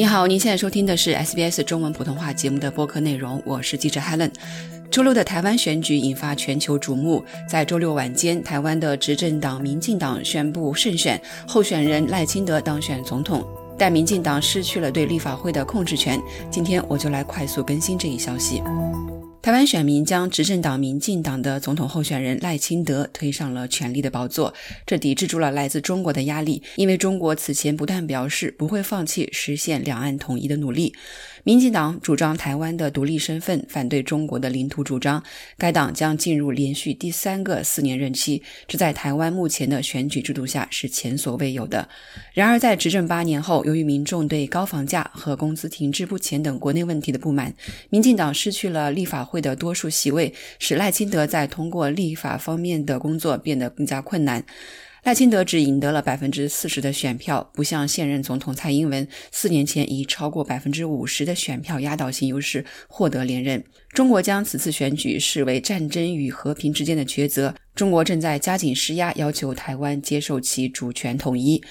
你好，您现在收听的是 SBS 中文普通话节目的播客内容，我是记者 Helen。周六的台湾选举引发全球瞩目，在周六晚间，台湾的执政党民进党宣布胜选，候选人赖清德当选总统，但民进党失去了对立法会的控制权。今天我就来快速更新这一消息。台湾选民将执政党民进党的总统候选人赖清德推上了权力的宝座，这抵制住了来自中国的压力，因为中国此前不断表示不会放弃实现两岸统一的努力。民进党主张台湾的独立身份，反对中国的领土主张。该党将进入连续第三个四年任期，这在台湾目前的选举制度下是前所未有的。然而，在执政八年后，由于民众对高房价和工资停滞不前等国内问题的不满，民进党失去了立法会的多数席位，使赖清德在通过立法方面的工作变得更加困难。赖清德只赢得了百分之四十的选票，不像现任总统蔡英文四年前以超过百分之五十的选票压倒性优势获得连任。中国将此次选举视为战争与和平之间的抉择，中国正在加紧施压，要求台湾接受其主权统一。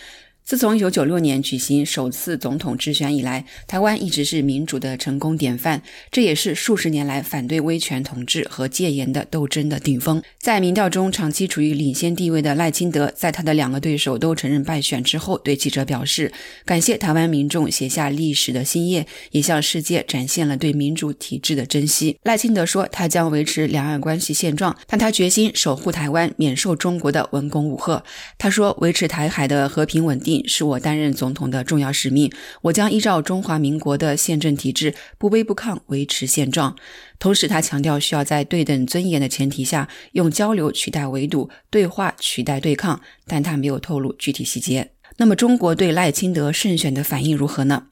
自从1996年举行首次总统直选以来，台湾一直是民主的成功典范，这也是数十年来反对威权统治和戒严的斗争的顶峰。在民调中长期处于领先地位的赖清德，在他的两个对手都承认败选之后，对记者表示：“感谢台湾民众写下历史的新页，也向世界展现了对民主体制的珍惜。”赖清德说：“他将维持两岸关系现状，但他决心守护台湾，免受中国的文攻武吓。”他说：“维持台海的和平稳定。”是我担任总统的重要使命。我将依照中华民国的宪政体制，不卑不亢，维持现状。同时，他强调需要在对等尊严的前提下，用交流取代围堵，对话取代对抗。但他没有透露具体细节。那么，中国对赖清德胜选的反应如何呢？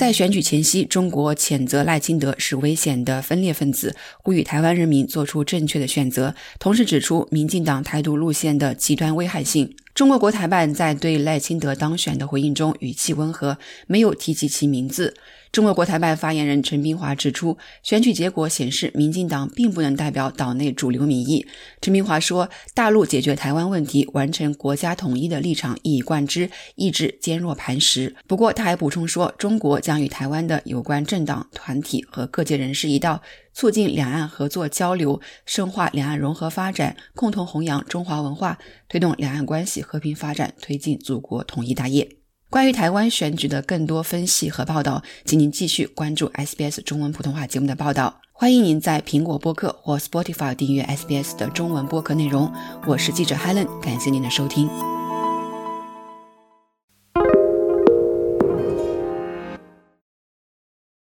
在选举前夕，中国谴责赖清德是危险的分裂分子，呼吁台湾人民做出正确的选择，同时指出民进党台独路线的极端危害性。中国国台办在对赖清德当选的回应中语气温和，没有提及其名字。中国国台办发言人陈斌华指出，选举结果显示，民进党并不能代表岛内主流民意。陈斌华说：“大陆解决台湾问题、完成国家统一的立场一以贯之，意志坚若磐石。”不过，他还补充说，中国将与台湾的有关政党、团体和各界人士一道，促进两岸合作交流，深化两岸融合发展，共同弘扬中华文化，推动两岸关系和平发展，推进祖国统一大业。关于台湾选举的更多分析和报道，请您继续关注 SBS 中文普通话节目的报道。欢迎您在苹果播客或 Spotify 订阅 SBS 的中文播客内容。我是记者 Helen，感谢您的收听。